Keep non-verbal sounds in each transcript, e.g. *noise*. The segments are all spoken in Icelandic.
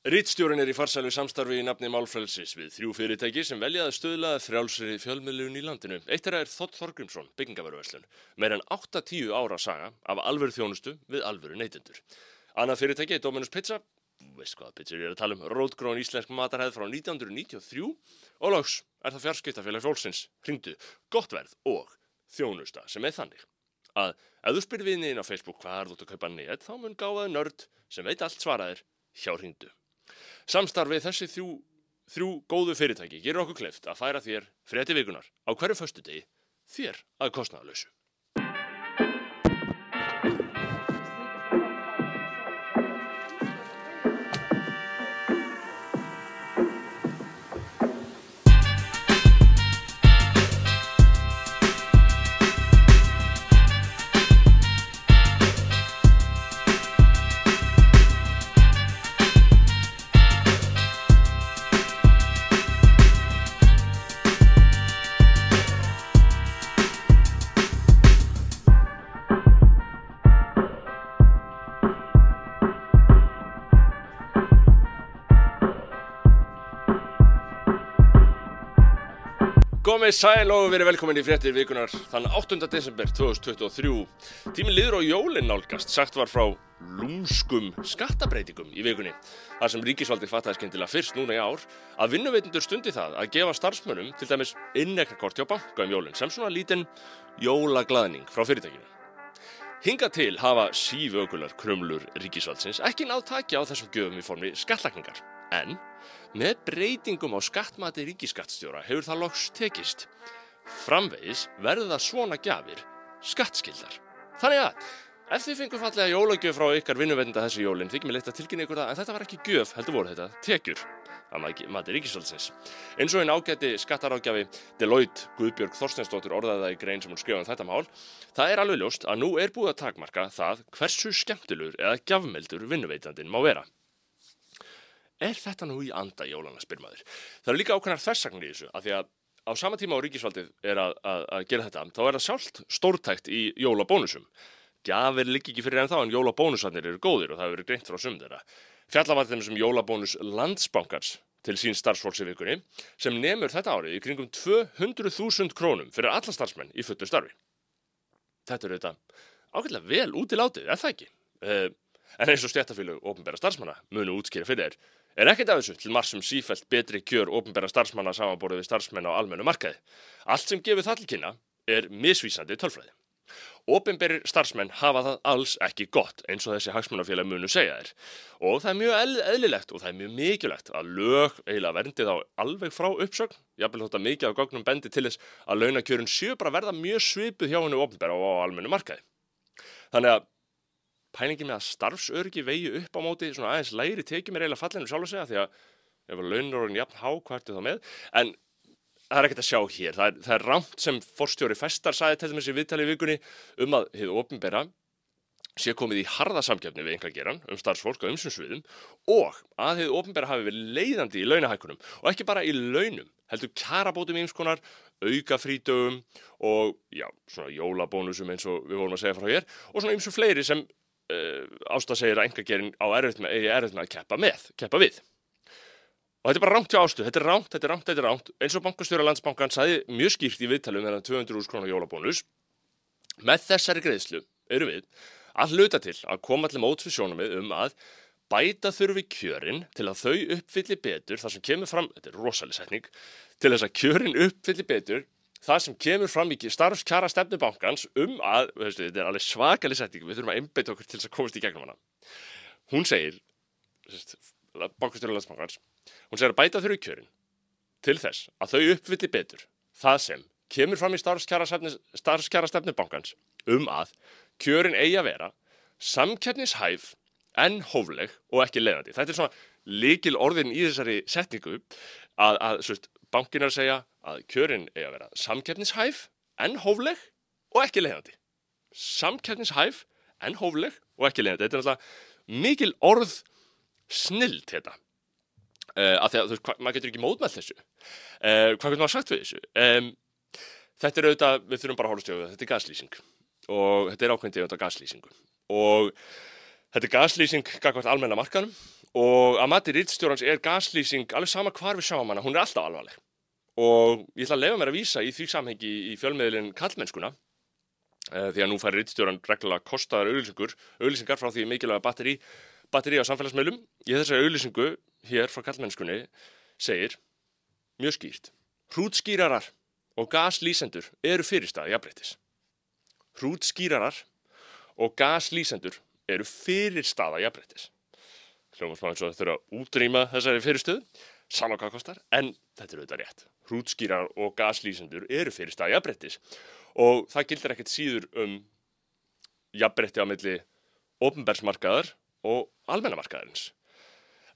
Rittstjórun er í farsælu samstarfi í nafni Málfrelsis við þrjú fyrirtæki sem veljaði stöðlaði frjálsri fjölmiðlun í landinu. Eitt er að er Þott Þorgrimsson, byggingavöruverslun, meir en 8-10 ára saga af alvöru þjónustu við alvöru neytendur. Annað fyrirtæki er Dominus Pizza, veist hvaða pizzur ég er að tala um, rótgrón íslensk matarhæð frá 1993 og lags er það fjarskiptafélag fólksins, hringdu, gott verð og þjónusta sem er þannig að ef þú spyrir viðniðin á Facebook hvað er þú að kaupa nýtt, þá mun gáðaði nörd sem veit allt svaraðir hjá hringdu. Samstarfið þessi þrjú, þrjú góðu fyrirtæki gerur okkur kleift að færa þér frétti vikunar á hverju föstu degi þér að kostnaðalösu. Komið sæl og verið velkomin í fréttir vikunar þann 8. desember 2023. Tíminn liður á jólinn nálgast, sagt var frá lúmskum skattabreitingum í vikunni. Það sem ríkisvaldi fattaði skemmtilega fyrst núna í ár að vinnuveitundur stundi það að gefa starfsmönnum til dæmis inneknarkort hjá banka um jólinn sem svona lítinn jólaglaðning frá fyrirtækinu. Hinga til hafa sífögular krumlur ríkisvaldsins ekki náð takja á þessum göfum í formi skattlagningar en Með breytingum á skattmati ríkiskattstjóra hefur það loks tekist. Framvegis verður það svona gjafir skattskildar. Þannig að, ef þið fengur fallega jólagjöf frá ykkar vinnuvenda þessu jólinn, þykir mér leitt að tilkynna ykkur það, en þetta var ekki gjöf, heldur voru þetta, tekjur. Það mati ríkisvöldsins. Eins og einn ágæti skattarágjafi Deloitte Guðbjörg Þorstensdóttir orðaði það í grein sem hún skrifaði um þetta mál. Það er alveg ljóst að nú er búið að takmarka það hversu skemmtilur eða gjafmeldur vinnuveitandin má vera er þetta nú í anda jólana spyrmaður? Það eru líka ákveðnar þessagnir í þessu, af því að á sama tíma á ríkisvaldið er að, að, að gera þetta, þá er það sjálft stórtækt í jólabónusum. Gjafir liggi ekki fyrir enn þá, en jólabónusarnir eru góðir og það eru greint frá sum þeirra. Fjallavartinn sem jólabónus landsbankars til sín starfsfólks í vikunni, sem nemur þetta árið í kringum 200.000 krónum fyrir alla starfsmenn í fullu starfi. Þetta eru þetta ákveðlega vel út í látið, er það ekki? Uh, en eins og stjættafílu ofnbæra starfsmanna munu útskýra fyrir þér er ekkert af þessu til marsum sífælt betri kjör ofnbæra starfsmanna samanborðið við starfsmenn á almennu markaði. Allt sem gefur það til kynna er misvísandi tölfræði. Ofinberir starfsmenn hafa það alls ekki gott eins og þessi hagsmunafélag munu segja þér og það er mjög eðlilegt og það er mjög mikilvægt að lög eiginlega verndi þá alveg frá uppsögn jáfnveg þótt að mikið af gognum bendi til þess að launakjörun séu bara verða mjög svipuð hjá hennu ofinbæra og á almennu markaði. Þannig að pælingi með að starfsörgi vegi upp á móti svona aðeins læri tekið mér eiginlega fallinu sjálf að segja því að ef að launur orðin jafn há hvað ertu þá með? En það er ekkert að sjá hér. Það er, það er rámt sem forstjóri festar sæði til í viðtali vikunni um að hefur ofinbera sé komið í harða samkjöfni við einhver geran um starfsfólk og umsynsviðum og að hefur ofinbera hafi verið leiðandi í launahækunum og ekki bara í launum heldur kjarabótum í einskonar auka frítögum og já, svona jólabónusum eins og við vorum að segja frá hér og svona eins og fleiri sem Ásta segir að engagerinn á erfitt með, erfitt með að keppa með, keppa við. Og þetta er bara rámt hjá Ástu, þetta er rámt, þetta er rámt, þetta er rámt. Eins og bankastjóra landsbankan sagði mjög skýrt í viðtalum með það 200.000 krónar jólabónus. Með þessari greiðslu eru við að hluta til að koma allir mót fyrir sjónum við um að bæta þurfi kjörin til að þau uppfylli betur, það sem kemur fram, þetta er rosalega setning, til þess að kjörin uppfylli betur það sem kemur fram í starfskjara stefnubankans um að, veistu, þetta er alveg svakalig setting, við þurfum að einbeita okkur til þess að komast í gegnum hana. Hún segir, bankastjóri landsbankans, hún segir að bæta þurru kjörin til þess að þau uppvilli betur það sem kemur fram í starfskjara stefnubankans um að kjörin eigi að vera samkernishæf en hófleg og ekki leiðandi. Þetta er svona líkil orðin í þessari setningu að, að svist, bankin að segja að kjörin er að vera samkeppnishæf en hófleg og ekki leiðandi. Samkeppnishæf en hófleg og ekki leiðandi. Þetta er náttúrulega mikil orð snild þetta. Uh, af því að þú veist, maður getur ekki mótmælt þessu. Uh, hvað getur maður sagt við þessu? Um, þetta er auðvitað, við þurfum bara að hóla stjóðu, þetta er gaslýsing og þetta er ákveðin tegund af gaslýsingu og þetta er gaslýsing gagvart almenna markanum og að mati rittstjórans er gaslýsing alveg sama hvar við sjáum hana, hún er alltaf alvarleg. Og ég ætla að lefa mér að vísa í því samhengi í fjölmiðlinn kallmennskuna uh, því að nú fær rittstjóran reglulega kostaðar auðlýsingur, auðlýsingar frá því mikilvæga batteri, batteri á samfélagsmeilum í þessari auðlýsingu hér frá kallmennskunni segir mjög skýrt hrútskýrarar og gaslýsendur eru fyrirstaði jafnbreytis hrútskýrarar og gaslýsendur eru fyrirstaða jafnbreytis hljóma smá eins og þurfa að útrýma þessari fyrirstöðu, sama hvað kostar, en þetta er auðvitað rétt. Hrútskýrar og gaslýsendur eru fyrir stað jafnbrettis og það gildir ekkert síður um jafnbretti á milli ofnbergsmarkaðar og almennamarkaðarins.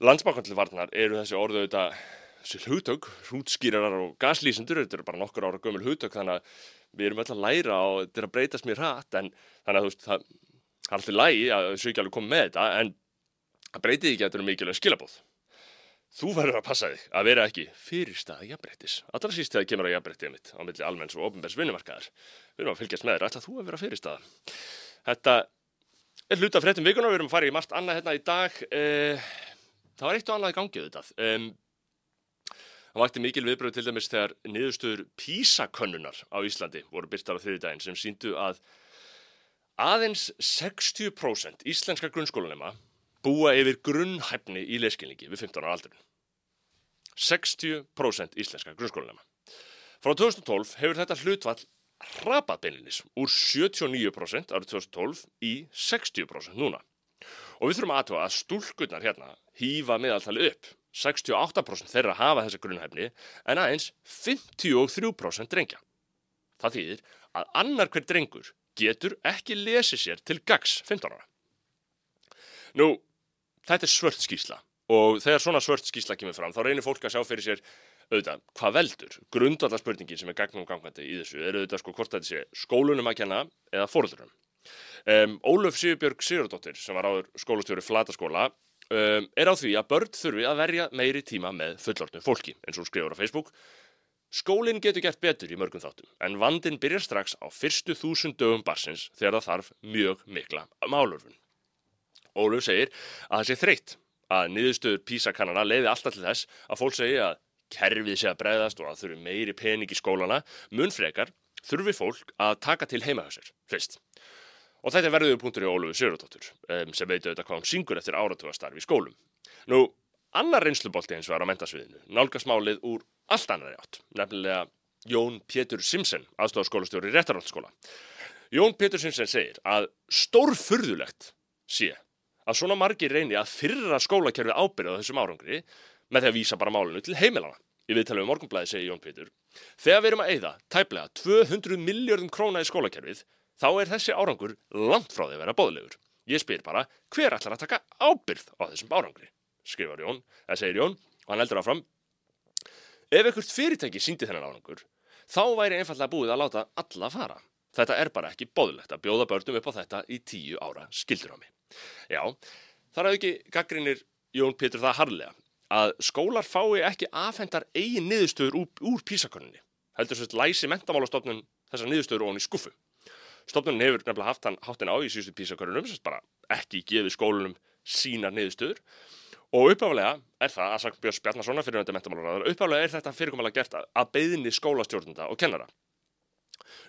Landsmákvæmlega varnar eru þessi orðu auðvitað þessi hugtök, hrútskýrarar og gaslýsendur, þetta eru bara nokkur ára gömul hugtök þannig að við erum öll að læra og þetta er að breytast mér hratt en þannig að þú veist það, er alltaf lægi að þessu ekki alveg komið með þetta en Það breytið ekki að þetta eru mikilvæg skilabóð. Þú verður að passa þig að vera ekki fyrirstaða jafnbreytis. Allra síst þegar kemur að jafnbreytið mitt á milli almenns og ofnbærs vinnumarkaðar. Við erum að fylgjast með þér, alltaf þú að vera fyrirstaða. Þetta er hluta fréttum vikuna, við erum að fara í margt annað hérna í dag. Eh, það var eitt og annað í gangið þetta. Það vakti mikil viðbröð til dæmis þegar niðurstöður písakönnunar á Íslandi voru byrtar á þriðdægin sem síndu að aðeins 60% íslenska grunnskólanema búa yfir grunnhæfni í leskilningi við 15 ára aldrun. 60% íslenska grunnskólanema. Frá 2012 hefur þetta hlutvall hrapað beinlinis úr 79% árið 2012 í 60% núna. Og við þurfum aðtöfa að stúlkunnar hérna hýfa meðaltali upp. 68% þeirra hafa þessa grunnhæfni en aðeins 53% drengja. Það þýðir að annar hver drengur getur ekki lesið sér til gags 15 ára. Nú, þetta er svört skísla og þegar svona svört skísla kemur fram þá reynir fólk að sjá fyrir sér auðvitað hvað veldur. Grundvallar spurningin sem er gagnum gangandi í þessu er auðvitað sko hvort þetta sé skólunum að kenna eða fóröldurum. Um, Ólöf Sigurbjörg Sigurdóttir sem var áður skólastjóri Flataskóla um, er á því að börn þurfi að verja meiri tíma með fullortnum fólki eins og skrifur á Facebook. Skólinn getur gert betur í mörgum þáttum en vandin byrjar strax á fyrstu þúsund dögum barsins þegar það þarf mjög mikla málurfun. Óluf segir að það sé þreytt að niðurstöður písakannana leiði alltaf til þess að fólk segja að kerfið sé að breyðast og að þurfi meiri pening í skólana, munfrekar þurfi fólk að taka til heimahössir fyrst. Og þetta er verðuðu punktur í Ólufi Sigurðardóttur um, sem veitu auðvitað hvað hún syngur eftir áratugastarfi í skólum. Nú, annar reynslubolti eins var á mentasviðinu, nálgasmálið úr allt annari átt, nefnilega Jón Pétur Simsen, aðstofskólastjóri í réttarhaldsskóla. Jón Pétur Simsen segir að stórfurðulegt sé að svona margir reyni að fyrra skólakerfi ábyrða þessum árangri með því að vísa bara málinu til heimilana. Í viðtalið um morgunblæði segi Jón Pétur, þegar við erum að eigða tæplega 200 miljardum króna í skólakerfið, þá er þessi árangur langt frá því að vera bóðlegur. Ég spyr bara, hver ætlar að taka ábyrð á þessum árangri? Skrifar Jón, eða segir Jón, og hann heldur áfram. Ef ekkert fyrirtæki síndi þennan árangur, þá væri einfallega búið að láta alla fara. Þetta er bara ekki bóðlegt að bjóða börnum upp á þetta í tíu ára skildurámi. Já, þar hafði ekki gaggrinir Jón Pétur það harlega að skólar fái ekki afhendar eigin niðurstöður úr, úr písakonunni. Heldur svo að læsi mentamálastofnun þessar niðurstöður ofan í skuffu. Stofnun hefur nefnilega haft hann háttin á í síðustu písakonunum, sem bara ekki gefið skólunum sínar niðurstöður og uppáflega er það að sagt Björns Bjarnarssona fyrir þetta mentamálaráður, uppáflega er þetta fyrirkomulega gert að beðinni skólastjórnunda og kennara.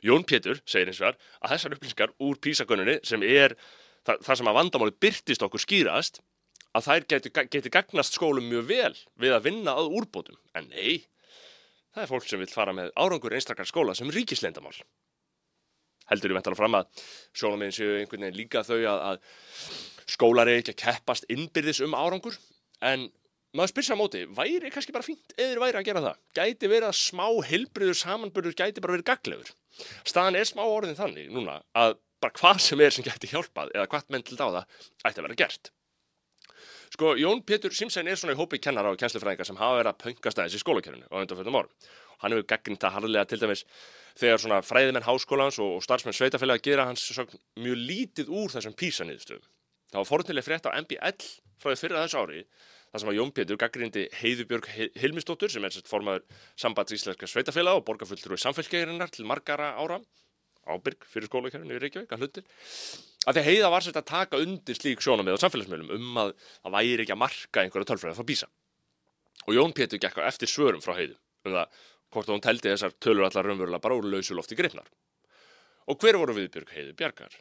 Jón Pétur segir eins og þar að þessar upplýsingar úr písakonunni sem er það, það sem að vandamáli byrtist okkur skýrast að þær geti, geti gagnast skólum mjög vel við að vinna að úrbótum. En nei, það er fólk sem vil fara með árangur einstakar skóla sem ríkislendamál. Heldur ég ventala fram að sjónamegin séu einhvern veginn líka þau að, að skólar er ekki að keppast innbyrðis um árangur, en maður spyrsa á móti, væri kannski bara fínt eða væri að gera það? Gæti verið að smá hilbriður samanbyrður gæti bara verið gaglegur? Staðan er smá orðin þannig núna að bara hvað sem er sem gæti hjálpað eða hvað menn til dáða ætti að vera gert. Sko, Jón Pétur Simsen er svona í hópi kennara og kennslufræðingar sem hafa verið að pöngast aðeins í skólakerfinu á undanfjöldum orðum. Hann hefur gaggrind það harðilega til dæmis þegar svona fræðimenn háskólans og starfsmenn sveitafélag gera hans sögn, mjög lítið úr þessum písaniðstöðum. Það var forunnileg frétt á MBL frá því fyrir þess ári þar sem að Jón Pétur gaggrindi Heiðubjörg Hilmistóttur sem er formaður sambands íslenska sveitafélag og borgarfulltrúi samfélgeirinnar til margara ára ábyrg fyrir skólakerfinu í Reykjavík að hlutir. Að því heiða var sett að taka undir slík sjónamið á samfélagsmiðlum um að það væri ekki að marka einhverja tölfræði frá Písa og Jón Pétur gekk á eftir svörum frá heiðu um það hvort hún teldi þessar tölur allar raunverulega bara úr lausu lofti greifnar og hver voru viðbjörg heiðu Bjarkar?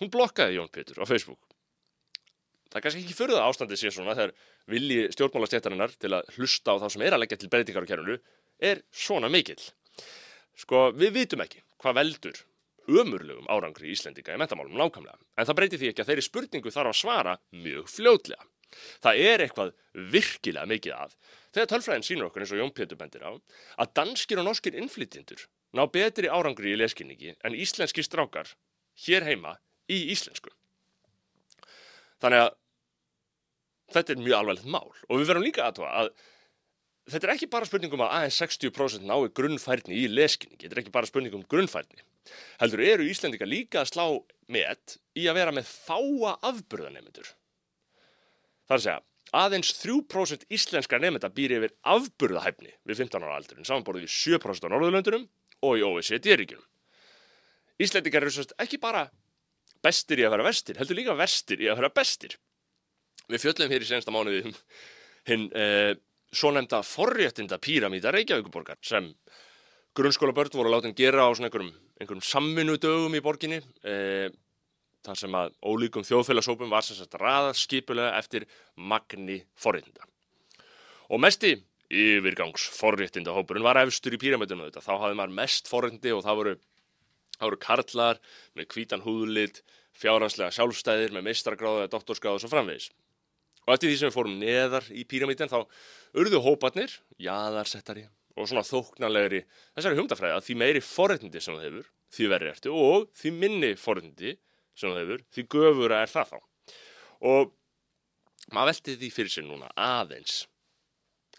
Hún blokkaði Jón Pétur á Facebook. Það er kannski ekki fyrir það ástandið sé svona þegar vilji stjórnmálastjættarinnar til að hlusta á það sem er að leggja til breytingar á kærunu er svona mikill. Sko við vitum ekki hvað veldur ömurlegum árangri í Íslendinga í metamálum nákvæmlega. En það breytir því ekki að þeirri spurningu þarf að svara mjög fljótlega. Það er eitthvað virkilega mikið að. Þegar tölfræðin sínur okkur eins og Jón Pétur bendir á að danskir og norskir innflytjendur ná betri árangri í leskinningi en íslenski strákar hér heima í íslensku. Þannig að þetta er mjög alvarlegt mál. Og við verðum líka aðtóa að þetta er ekki bara spurningum að aðeins 60% nái grunnfærni í leskinningi, þetta er ekki bara spurningum grunnfærni. Heldur eru Íslendinga líka að slá með í að vera með fáa afburðanemendur. Það er að segja, aðeins 3% íslenska nefnda býr yfir afburðahæfni við 15 ára aldurinn, samanborðið við 7% á Norðurlöndunum og í OECD-ríkjunum. Íslendingar eru sérst ekki bara bestir í að vera vestir, heldur líka vestir í að vera bestir. Við fjöllum hér í sensta mánuði um hinn eh, svo nefnda forréttinda píramíta Reykjavíkuborgar sem grunnskóla börn voru látin gera á svona einhverjum, einhverjum samminu dögum í borginni e, þar sem að ólíkum þjóðfélagsópum var sem sagt raðað skipulega eftir magni forréttinda. Og mesti yfirgangs forréttinda hópurinn var efstur í píramítunum þetta. Þá hafði maður mest forréttindi og það voru, það voru karlar með kvítan húðlit, fjárhanslega sjálfstæðir með mistragráða, doktorskráða og svo framvegis. Og eftir því sem við fórum neðar í píramítin þá urðu hópatnir, jaðarsettari og svona þóknarlegri þessari humdafræði að því meiri forrætindi sem það hefur, því verri ertu og því minni forrætindi sem það hefur, því göfura er það þá. Og maður veldi því fyrir sig núna aðeins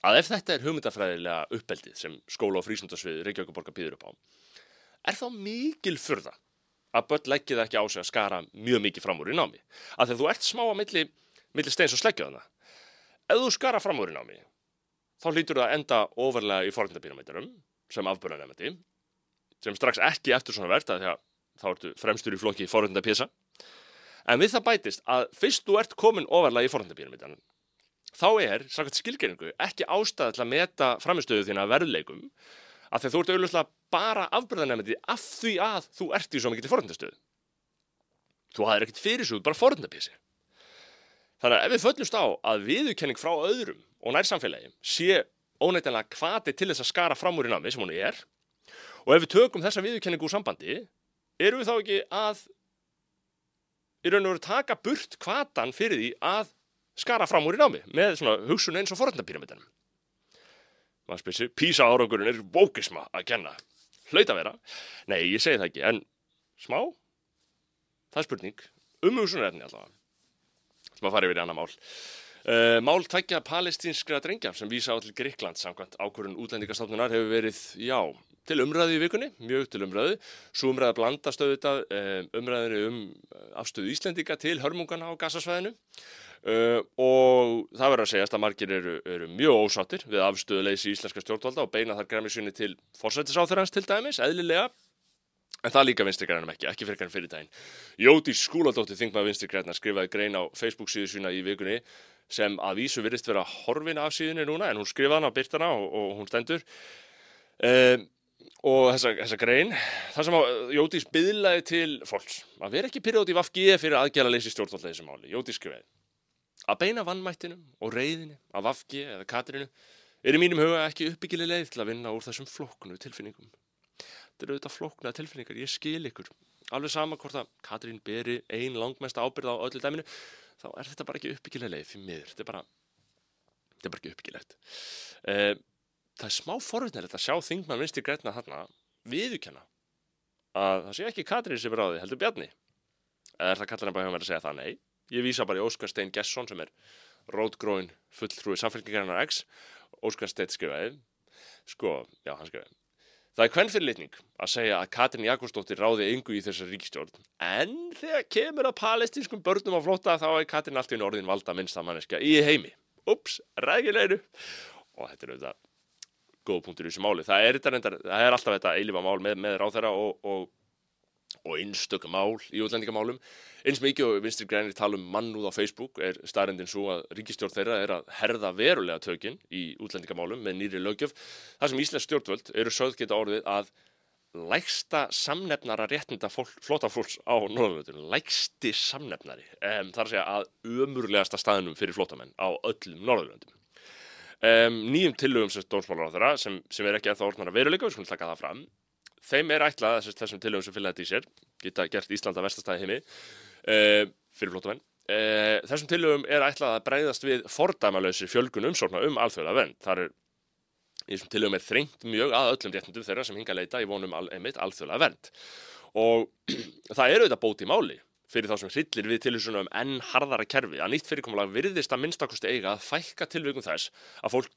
að ef þetta er hugmyndafræðilega uppeldið sem skóla og frísundasvið Reykjavíkuborga býður upp á, er þá mikil fyrða að börn leggið ekki á sig að skara mjög mikið fram úr í námi. Að þegar þú ert smá að milli, milli steins og sleggjaðana, ef þú skara fram úr í námi, þá hlýtur það að enda ofarlega í forhundabíramætturum sem afbörðanemandi sem strax ekki eftir svona verðt að þá ertu fremstur í flokki forhundapísa en við það bætist að fyrst þú ert komin ofarlega í forhundabíramættunum þá er, sagt skilgeringu, ekki ástæða til að meta framistöðu þína verðleikum að þegar þú ert auðvitað bara afbörðanemandi af því að þú ert í svo mikið til forhundastöðu þú hafðir ekkert fyrir svo bara forhundapísi þannig að ef við föllumst á að viðurkenning frá öðrum og nærsamfélagi sé óneitanlega kvati til þess að skara fram úr í námi sem hún er og ef við tökum þessa viðurkenningu úr sambandi eru við þá ekki að í raun og veru taka burt kvatan fyrir því að skara fram úr í námi með svona hugsun eins og foröndapíramítanum maður spyrir sig, písa árangurinn er bókisma að kenna. Hlaut að vera, nei ég segi það ekki en smá. Það er spurning um hugsunarefni allavega sem að fara yfir í annar mál Uh, mál tækja palestínskra drengja sem vísa á til Gríkland samkvæmt ákvörðun útlendingastofnunar hefur verið, já, til umræðu í vikunni, mjög til umræðu. Svo umræða blandast auðvitað uh, umræðinu um eh, afstöðu Íslendinga til hörmungana á gasasvæðinu uh, og það verður að segjast að margir eru, eru mjög ósáttir við afstöðuleysi íslenska stjórnvalda og beina þar græmisunni til forsættisáþurans til dæmis, eðlilega. En það líka vinstri grænum ekki, ekki fyrir græn fyrir daginn. Jóti Skúladóttir Þingma vinstri græna skrifaði grein á Facebook síðu sína í vikunni sem að vísu virðist vera horfin af síðunni núna en hún skrifaði hana, byrta hana og, og hún stendur. Um, og þessa, þessa grein þar sem að Jótís byðlaði til fólks að vera ekki pyrjóti í Vafgi fyrir aðgjala leysi stjórnvallið þessi máli. Jótís skrifaði að beina vannmættinum og reyðinu af Vafgi eða Katrinu er í mínum huga ekki uppbyggileg leið til að vinna úr þessum flóknu tilfinningum þetta eru auðvitað flókna tilfinningar, ég skil ykkur. Alveg sama hvort að Katrín beri ein langmest ábyrð á öllu dæminu þá er þetta bara ekki uppbyggileg leið fyrir miður, þetta er bara þetta er bara ekki uppbyggilegt. Uh, það er smá forvittnilegt að sjá þingmann vinstir græna þarna viðukenna að það sé ekki Katrín sem er á því, heldur Bjarni. Er það hann bara hjá mér að segja það, nei. Ég vísa bara í Óskar Stein Gesson sem er rótgróin fulltrúi samfélkingarinnar X. Óskar Stein skrifaði. Sko, já hann skrifaði Það er hvern fyrirlitning að segja að Katrin Jakobsdóttir ráði yngu í þessar ríkistjórn en þegar kemur að palestinskum börnum á flotta þá er Katrin alltaf í norðin valda minnsta manneska í heimi. Ups, rægilegru. Og þetta er auðvitað góð punktur í þessu máli. Það er, reyndar, það er alltaf þetta eilifa mál með, með ráþæra og, og og einstök mál í útlendingamálum. Eins mikið og vinstri grænir tala um mannúð á Facebook er starrendin svo að ríkistjórn þeirra er að herða verulega tökinn í útlendingamálum með nýri lögjöf. Það sem Íslands stjórnvöld eru sögð geta orðið að lægsta samnefnara réttinda flótafólks á Norðurlöndunum, lægsti samnefnari, um, þar að segja að ömurlegasta staðnum fyrir flótamenn á öllum Norðurlöndum. Um, nýjum tillögum sem dómsmálar á þeirra, sem, sem er ekki að það orðnar að veruleika, við skulum taka það fram, þeim er ætlað þess, þessum tillögum sem fylgja þetta í sér, geta gert Íslanda vestastæði heimi uh, fyrir flótamenn, uh, þessum tillögum er ætlað að breyðast við fordæmalösi fjölgun umsóknar um alþjóða venn, þar er í þessum tilögum er þrengt mjög að öllum réttundum þeirra sem hinga að leita í vonum al, einmitt alþjóðlega vernd. Og *clears throat* það eru auðvitað bóti máli fyrir þá sem hryllir við tilhjóðsunum um enn harðara kerfi að nýtt fyrirkomulega virðist að minnstakosti eiga að fækka tilvægum þess að fólk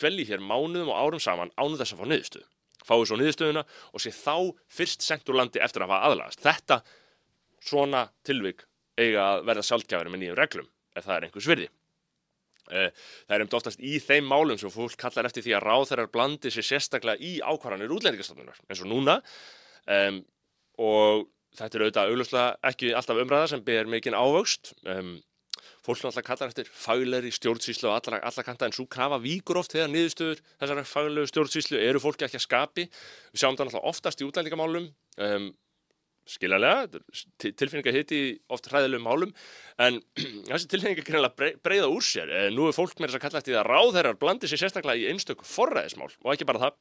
dvelji hér mánuðum og árum saman ánu þess að fá niðurstöð fái svo niðurstöðuna og sé þá fyrst sendt úr landi eftir að hafa aðlagast. Þetta svona tilvæg eiga að verða sjálfgjafari með nýjum reglum ef það er einhvers virði. Eh, það er um oftast í þeim málum sem fólk kallar eftir því að ráþærar blandi sér sérstaklega í ákvarðanir útlendingastofnunar eins og núna. Um, og þetta er auðvitað auglustlega ekki alltaf umræða sem ber mikinn ávöxt. Um, fólk náttúrulega kallar eftir faglegri stjórnsýslu og alla, alla kanta en svo krafa víkur oft þegar niðurstöður þessari faglegu stjórnsýslu eru fólki ekki að skapi við sjáum það náttúrulega oftast í útlendingamálum um, skiljanlega, tilfinningar hitti oft hræðilegum málum, en *clears throat* þessi tilfinningar kannilega breyða úr sér. Eh, nú er fólk með þess að kalla eftir að ráðherrar blandi sér sérstaklega í einstöku forræðismál og ekki bara það.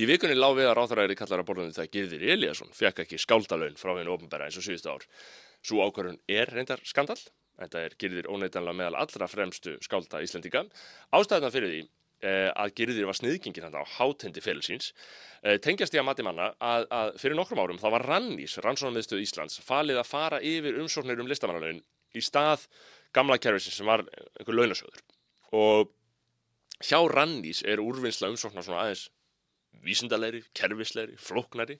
Í vikunni lág við að er kallar að borðinu það Girðir Eliasson, fekk ekki skáldalögn frá hennu ofnbæra eins og síðustu ár. Svo ákvörðun er reyndar skandal, þetta er Girðir óneitanlega meðal allra fremstu skálda Íslendinga. Ástæðuna fyrir því Eh, að Girðir var sniðgengin hann á hátendi félagsins eh, tengjast ég að mati manna að, að fyrir nokkrum árum þá var Rannís, Rannsónamiðstöð Íslands falið að fara yfir umsóknir um listamannalaun í stað gamla kervisins sem var einhver launasöður og hjá Rannís er úrvinnsla umsóknar svona aðeins vísindalegri, kervislegri, floknari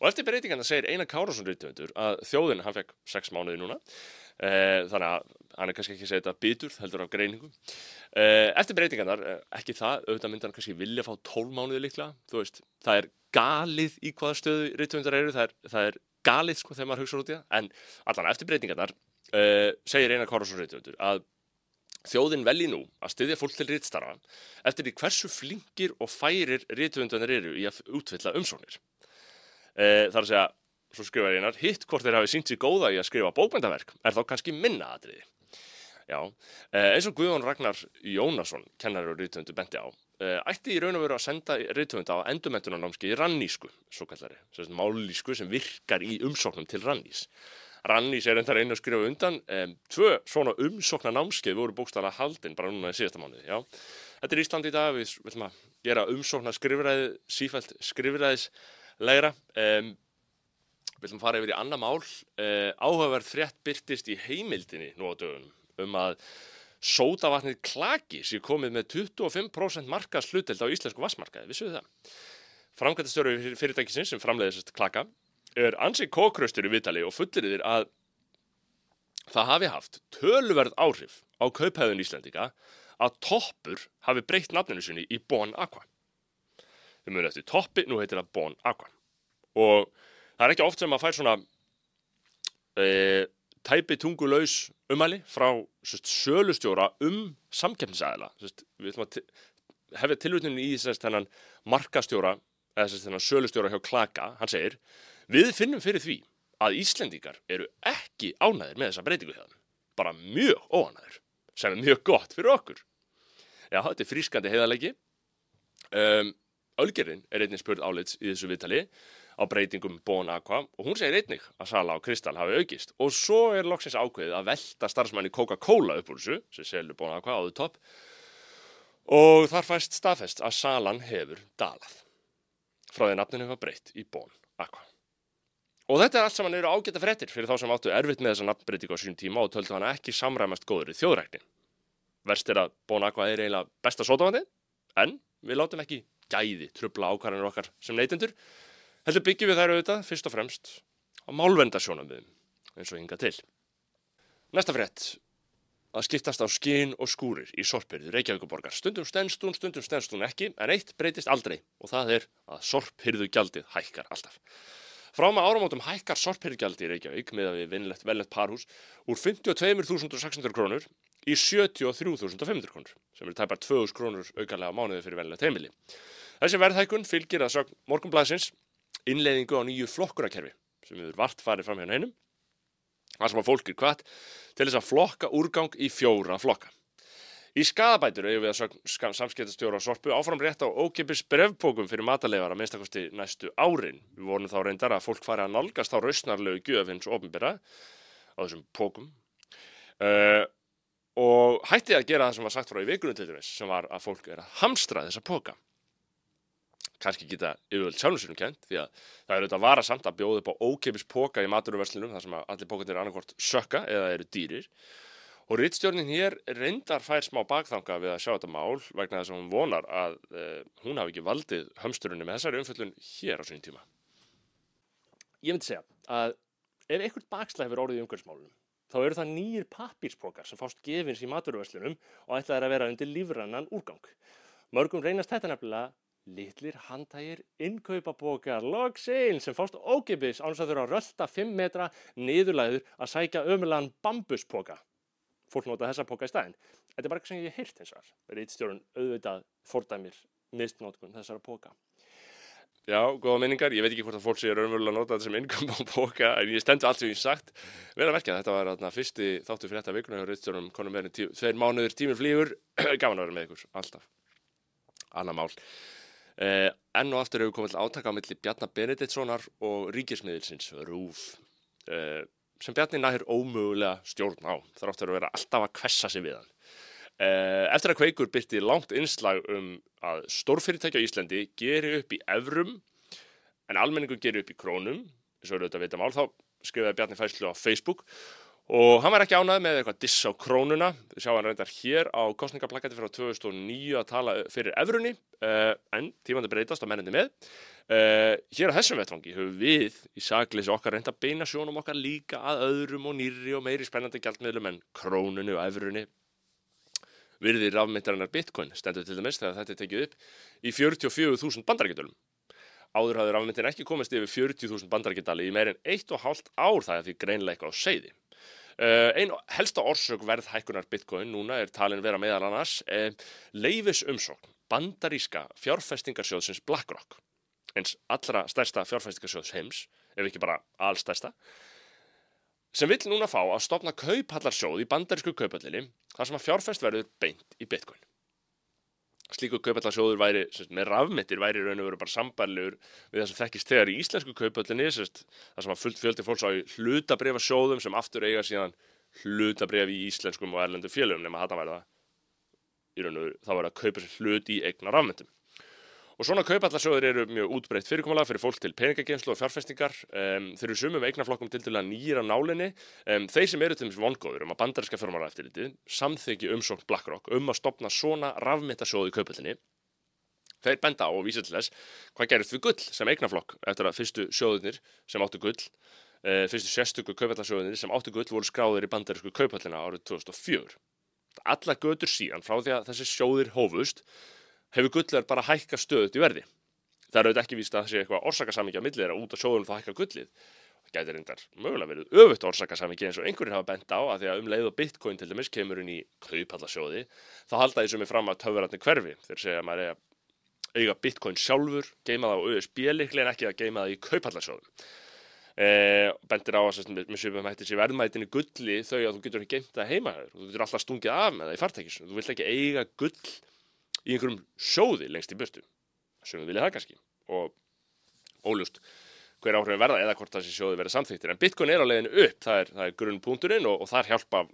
og eftir breytingan það segir Einar reytuvendur að þjóðin hann fekk sex mánuði núna þannig að hann er kannski ekki að segja þetta bitur heldur af greiningu. Eh, eftir breytingarnar, eh, ekki það auðvitað myndi hann kannski vilja fá tólmánuði líklega. Þú veist, það er galið í hvaða stöðu rítumundar eru, það er, það er galið sko þegar maður hugsa út í það. En allan eftir breytingarnar uh, segir Einar Kárasson rítumundur að þjóðin velji nú að styðja fólk til rítstara eftir því hversu flingir og færir rítumundarnir eru í að útfylla umsóknir. Uh, þar að segja svo skrifar einar, hitt hvort þeir hafi sínt sér góða í að skrifa bókmyndaverk, er þá kannski minna aðriði. Já, eh, eins og Guðjón Ragnar Jónasson, kennar og rítumundu bendi á, eh, ætti í raun og veru að senda rítumund á endurmentunanámski í rannísku, svo kallari, málísku sem virkar í umsóknum til rannís. Rannís er endar einu að skrifa undan, um, tvö svona umsóknanámskið voru bókstala haldinn bara núna í síðasta mánuði, já. Þetta er Íslandi í dag, við viljum að gera umsókna skrifræði, sífælt skrifræðis leira. Um, Við ætlum að fara yfir í annar mál. Uh, áhugaverð frétt byrtist í heimildinni nú á dögunum um að sótavatnið klaki sér komið með 25% markas hluteld á íslensku vassmarkaði. Vissuðu það? Framkvæmtastöru fyrirtækisins sem framleiðist klaka er ansið kókraustur í Vitali og fulliriðir að það hafi haft tölverð áhrif á kauphæðun Íslandika að toppur hafi breytt nafninu sinni í Bon Aqua. Þau mjög eftir toppi, nú heitir það Bon Aqua. Og það er ekki oft sem maður fær svona e, tæpi tungulaus umæli frá sest, sölustjóra um samkeppnisæðila við ætlum að hefja tilvutnin í þennan markastjóra eða þennan sölustjóra hjá Klaka. Hann segir, við finnum fyrir því að Íslendingar eru ekki ánæðir með þessa breytingu hérna bara mjög óanæður sem er mjög gott fyrir okkur. Já, þetta er frískandi heiðalegi um, Ölgerinn er einnig spurð álits í þessu viðtali á breytingum Bon Aqua og hún segir einnig að sala á Kristall hafi aukist og svo er loksins ákveðið að velta starfsmanni Coca-Cola upp úr þessu sem selur Bon Aqua áður topp og þar fæst staðfest að salan hefur dalað frá því nafninu var breytt í Bon Aqua. Og þetta er allt saman eru ágæta frettir fyrir þá sem áttu erfitt með þessa nafnbreytingu á sín tíma og töldu hana ekki samræmast góður í þjóðræknin. Verst er að Bon Aqua er eiginlega besta sótavandi en við látum ekki gæði trubla ákvarðanir okkar sem neytendur heldur byggjum við þær auðvitað fyrst og fremst á málvendasjónamiðum eins og hinga til. Næsta frétt að skiptast á skinn og skúrir í sorpirðu Reykjavíkuborgar. Stundum stennst hún, stundum stennst hún ekki, en eitt breytist aldrei og það er að sorpirðu gjaldið hækkar alltaf. Frá með áramótum hækkar sorphyrgjaldi í Reykjavík með að við vinnlegt velnett parhús úr 52.600 krónur í 73.500 krónur sem eru tæpar 2.000 krónur aukarlega á mánuði fyrir velnett heimili. Þessi verðhækkun fylgir að sög morgunblæsins innleiðingu á nýju flokkurakerfi sem við vart farið fram hjá hennum. Það sem að fólk er kvart til þess að flokka úrgang í fjóra flokka. Í skadabætur eigum við að samskiptastjóra sorpu áfram rétt á ókipis brevbókum fyrir matalegar að minnstakosti næstu árin. Við vorum þá reyndar að fólk fari að nálgast á rausnarlegu gjöfins ofinbyrra á þessum pókum uh, og hætti að gera það sem var sagt frá í vikunum til dæmis sem var að fólk er að hamstra þessa póka. Kanski geta yfirvöld sjálfsynum kent því að það er auðvitað að vara samt að bjóða upp á ókipis póka í maturverslunum þar sem allir pókanir er annarkort sökka eða eru dýrir Og rittstjórnin hér reyndar fær smá bakþanga við að sjá þetta mál vegna þess að hún vonar að uh, hún hafi ekki valdið hömsturunni með þessari umföllun hér á sín tíma. Ég myndi segja að ef einhvern bakslæg hefur orðið í umhverfsmálunum þá eru það nýjir pappírspokar sem fást gefins í maturverslunum og ætlaði að vera undir lífrannan úrgang. Mörgum reynast þetta nefnilega litlir handtægir innkaupabokar loksinn sem fást ógibis án þess að þurfa að rölda 5 metra niðurlæður að sækja ömulegan bambuspoka fólk nota þessa póka í staðin. Þetta er bara eitthvað sem ég hef heyrt eins og það. Rítstjórun auðvitað fordæmir mistnótkun þessara póka. Já, góða minningar. Ég veit ekki hvort að fólk sé raunverulega að nota þetta sem póka, en ég stendu allt sem ég sagt. Verða að verka, þetta var þarna fyrsti þáttu fyrir þetta vikuna hjá Rítstjórun, konum tí tveir mánuður, tíminn flýgur, *clears throat* gaman að vera með ykkur, alltaf. Anna mál. Eh, enn og aftur hefur komið til átaka á milli Bjarnar Benediktssonar og ríkismiðilsins, RÚF. Eh, sem Bjarni næhir ómögulega stjórn á þráttur að vera alltaf að kvessa sig við hann. Eh, eftir að Kveikur byrti langt innslag um að stórfyrirtækja í Íslandi gerir upp í evrum en almenningu gerir upp í krónum, eins og eru auðvitað að vita mál, þá skrifaði Bjarni fæslu á Facebook og hann var ekki ánað með eitthvað diss á krónuna, við sjáum hann reyndar hér á kostningaplakati fyrir 2009 að tala fyrir evrunni. Uh, en tímandi breytast á menninni með. Uh, hér á þessum vettfangi höfum við í sagleysi okkar reynda beina sjónum okkar líka að öðrum og nýri og meiri spennandi gjaldmiðlum en krónunni og evrunni. Virðir rafmyndarinnar bitcoin stendur til dæmis þegar þetta er tekið upp í 44.000 bandarækjadölum áður hafður rafmyndin ekki komist yfir 40.000 bandarækjadali í meirinn 1,5 ár það er því greinleika á seiði einn helsta orsök verðhækkunar bitcoin núna er talin vera meðal annars uh, leifis umsókn bandaríska fjárfestingarsjóðsins BlackRock. Eins allra stærsta fjárfestingarsjóðs heims ef ekki bara allstærsta sem vill núna fá að stopna kaupallarsjóð í bandarísku kaupallinni þar sem að fjárfest verður beint í bitcoin slíku kaupallarsjóður væri sérst, með rafmittir væri raun og veru bara sambarlegur við það sem þekkist þegar í íslensku kaupallinni þar sem að fullt fjöldi fólks á hlutabrifa sjóðum sem aftur eiga síðan hlutabrif í íslenskum og erlendu fjölum nema þetta væri það í raun og veru þá væri að kaupa sér hlut í eigna rafmittum Og svona kaupallarsjóður eru mjög útbreytt fyrirkomulega fyrir fólk til peningageimslu og fjárfestingar. Um, þeir eru sumum eignaflokkum til dæla nýjir á nálinni. Um, þeir sem eru til þess vongóður um að bandaríska fjármára eftir litið samþyggi umsókn BlackRock um að stopna svona rafmittasjóðu í kaupallinni. Þeir benda á og vísa til þess hvað gerist við gull sem eignaflokk eftir að fyrstu sjóðunir sem áttu gull, uh, fyrstu sérstöku kaupallarsjóðunir sem áttu gull voru skráðir í bandarísku kaupallina árið 2004. Alla götur síðan frá því að þessi sjóðir hófust hefur gullverð bara hækka stöðut í verði. Það er auðvitað ekki víst að það sé eitthvað orsakasamíkja millir að út á sjóðunum það hækka gullið. Það gæti reyndar mögulega verið öfugt orsakasamíkja eins og einhverjir hafa bent á að því að um leið og bitcoin til dæmis kemur inn í kaupallasjóði þá halda því sem er fram að töfverðarni hverfi þegar segja að maður er að eiga bitcoin sjálfur, geima það á USB liklega en ekki að geima það í kaupallasjóðum. E, bendir á að með svipum hættir sér verðmætinu gulli þau að þú getur ekki geimt það heima og þú getur alltaf stungið af með það í fartækis þú vilt ekki eiga gull í einhverjum sjóði lengst í burtu. Sem við vilja það kannski. Og ólust hver áhrif verða eða hvort þessi sjóði verða samþýttir en Bitcoin er á leiðinu upp, það er, er grunnpunkturinn og, og þar hjálpa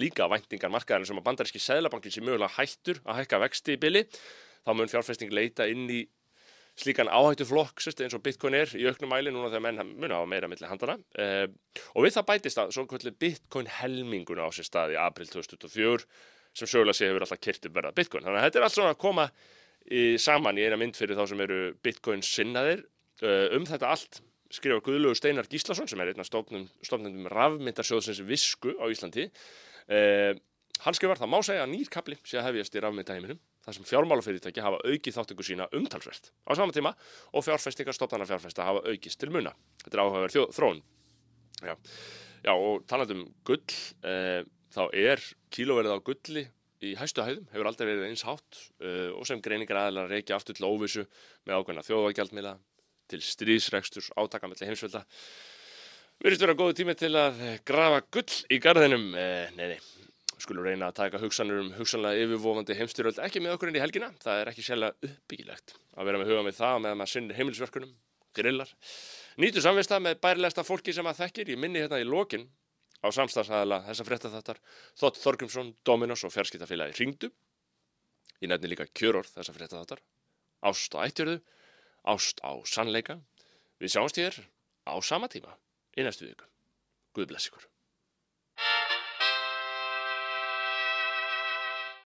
líka væntingar markaðarinn sem að bandaríski seglabankin sem mögulega hættur að hækka vexti í byli þá mun fjárfesting leita inn í slíkan áhættu flokk eins og Bitcoin er í auknum mæli núna þegar menn mun á meira millir handana eh, og við það bætist að svona Bitcoin helmingun á sér stað í april 2024 sem sögulega sé hefur alltaf kyrkt upp verða Bitcoin. Þannig að þetta er allt svona að koma í, saman í eina mynd fyrir þá sem eru Bitcoin sinnaðir. Uh, um þetta allt skrifa Guðlugur Steinar Gíslason sem er einn af stofnendum rafmyndarsjóðsins Visku á Íslandi. Uh, hann skrifar það má segja að nýr kapli sé að hefjast í rafmyndaheiminum þar sem fjármálafyrirtæki hafa aukið þáttöku sína umtalsvert á sama tíma og fjárfestingar stofnana fjárfesta hafa aukist til muna. Þetta er áhugaverð þróun. Já. Já, og talandum gull, eh, þá er kílóverið á gulli í hæstu hæðum, hefur aldrei verið eins hátt eh, og sem greiningar aðeins reykja aftur til óvissu með ákveðna þjóðvægjaldmiðla til stríðsreksturs átakamelli heimsvelda. Virðist vera góðu tími til að grafa gull í garðinum. Eh, nei, nei, skulum reyna að taka hugsanur um hugsanlega yfirvofandi heimstyröld ekki með okkur inn í helgina. Það er ekki sjálf uppbyggilegt að vera með huga með það með að maður sinnir heimilisverkunum, grillar. Nýtu samvista með bærilegsta fólki sem að þekkir. Ég minni hérna í lokin á samstagsæðala þessa fréttaþáttar. Þótt Þorgrimsson, Dominos og fjarskiptafélagi ringdu. Ég nefni líka kjörorð þessa fréttaþáttar. Ást á ættjörðu, ást á sannleika. Við sjáumst hér á sama tíma í næstu viku. Guð bless ykkur.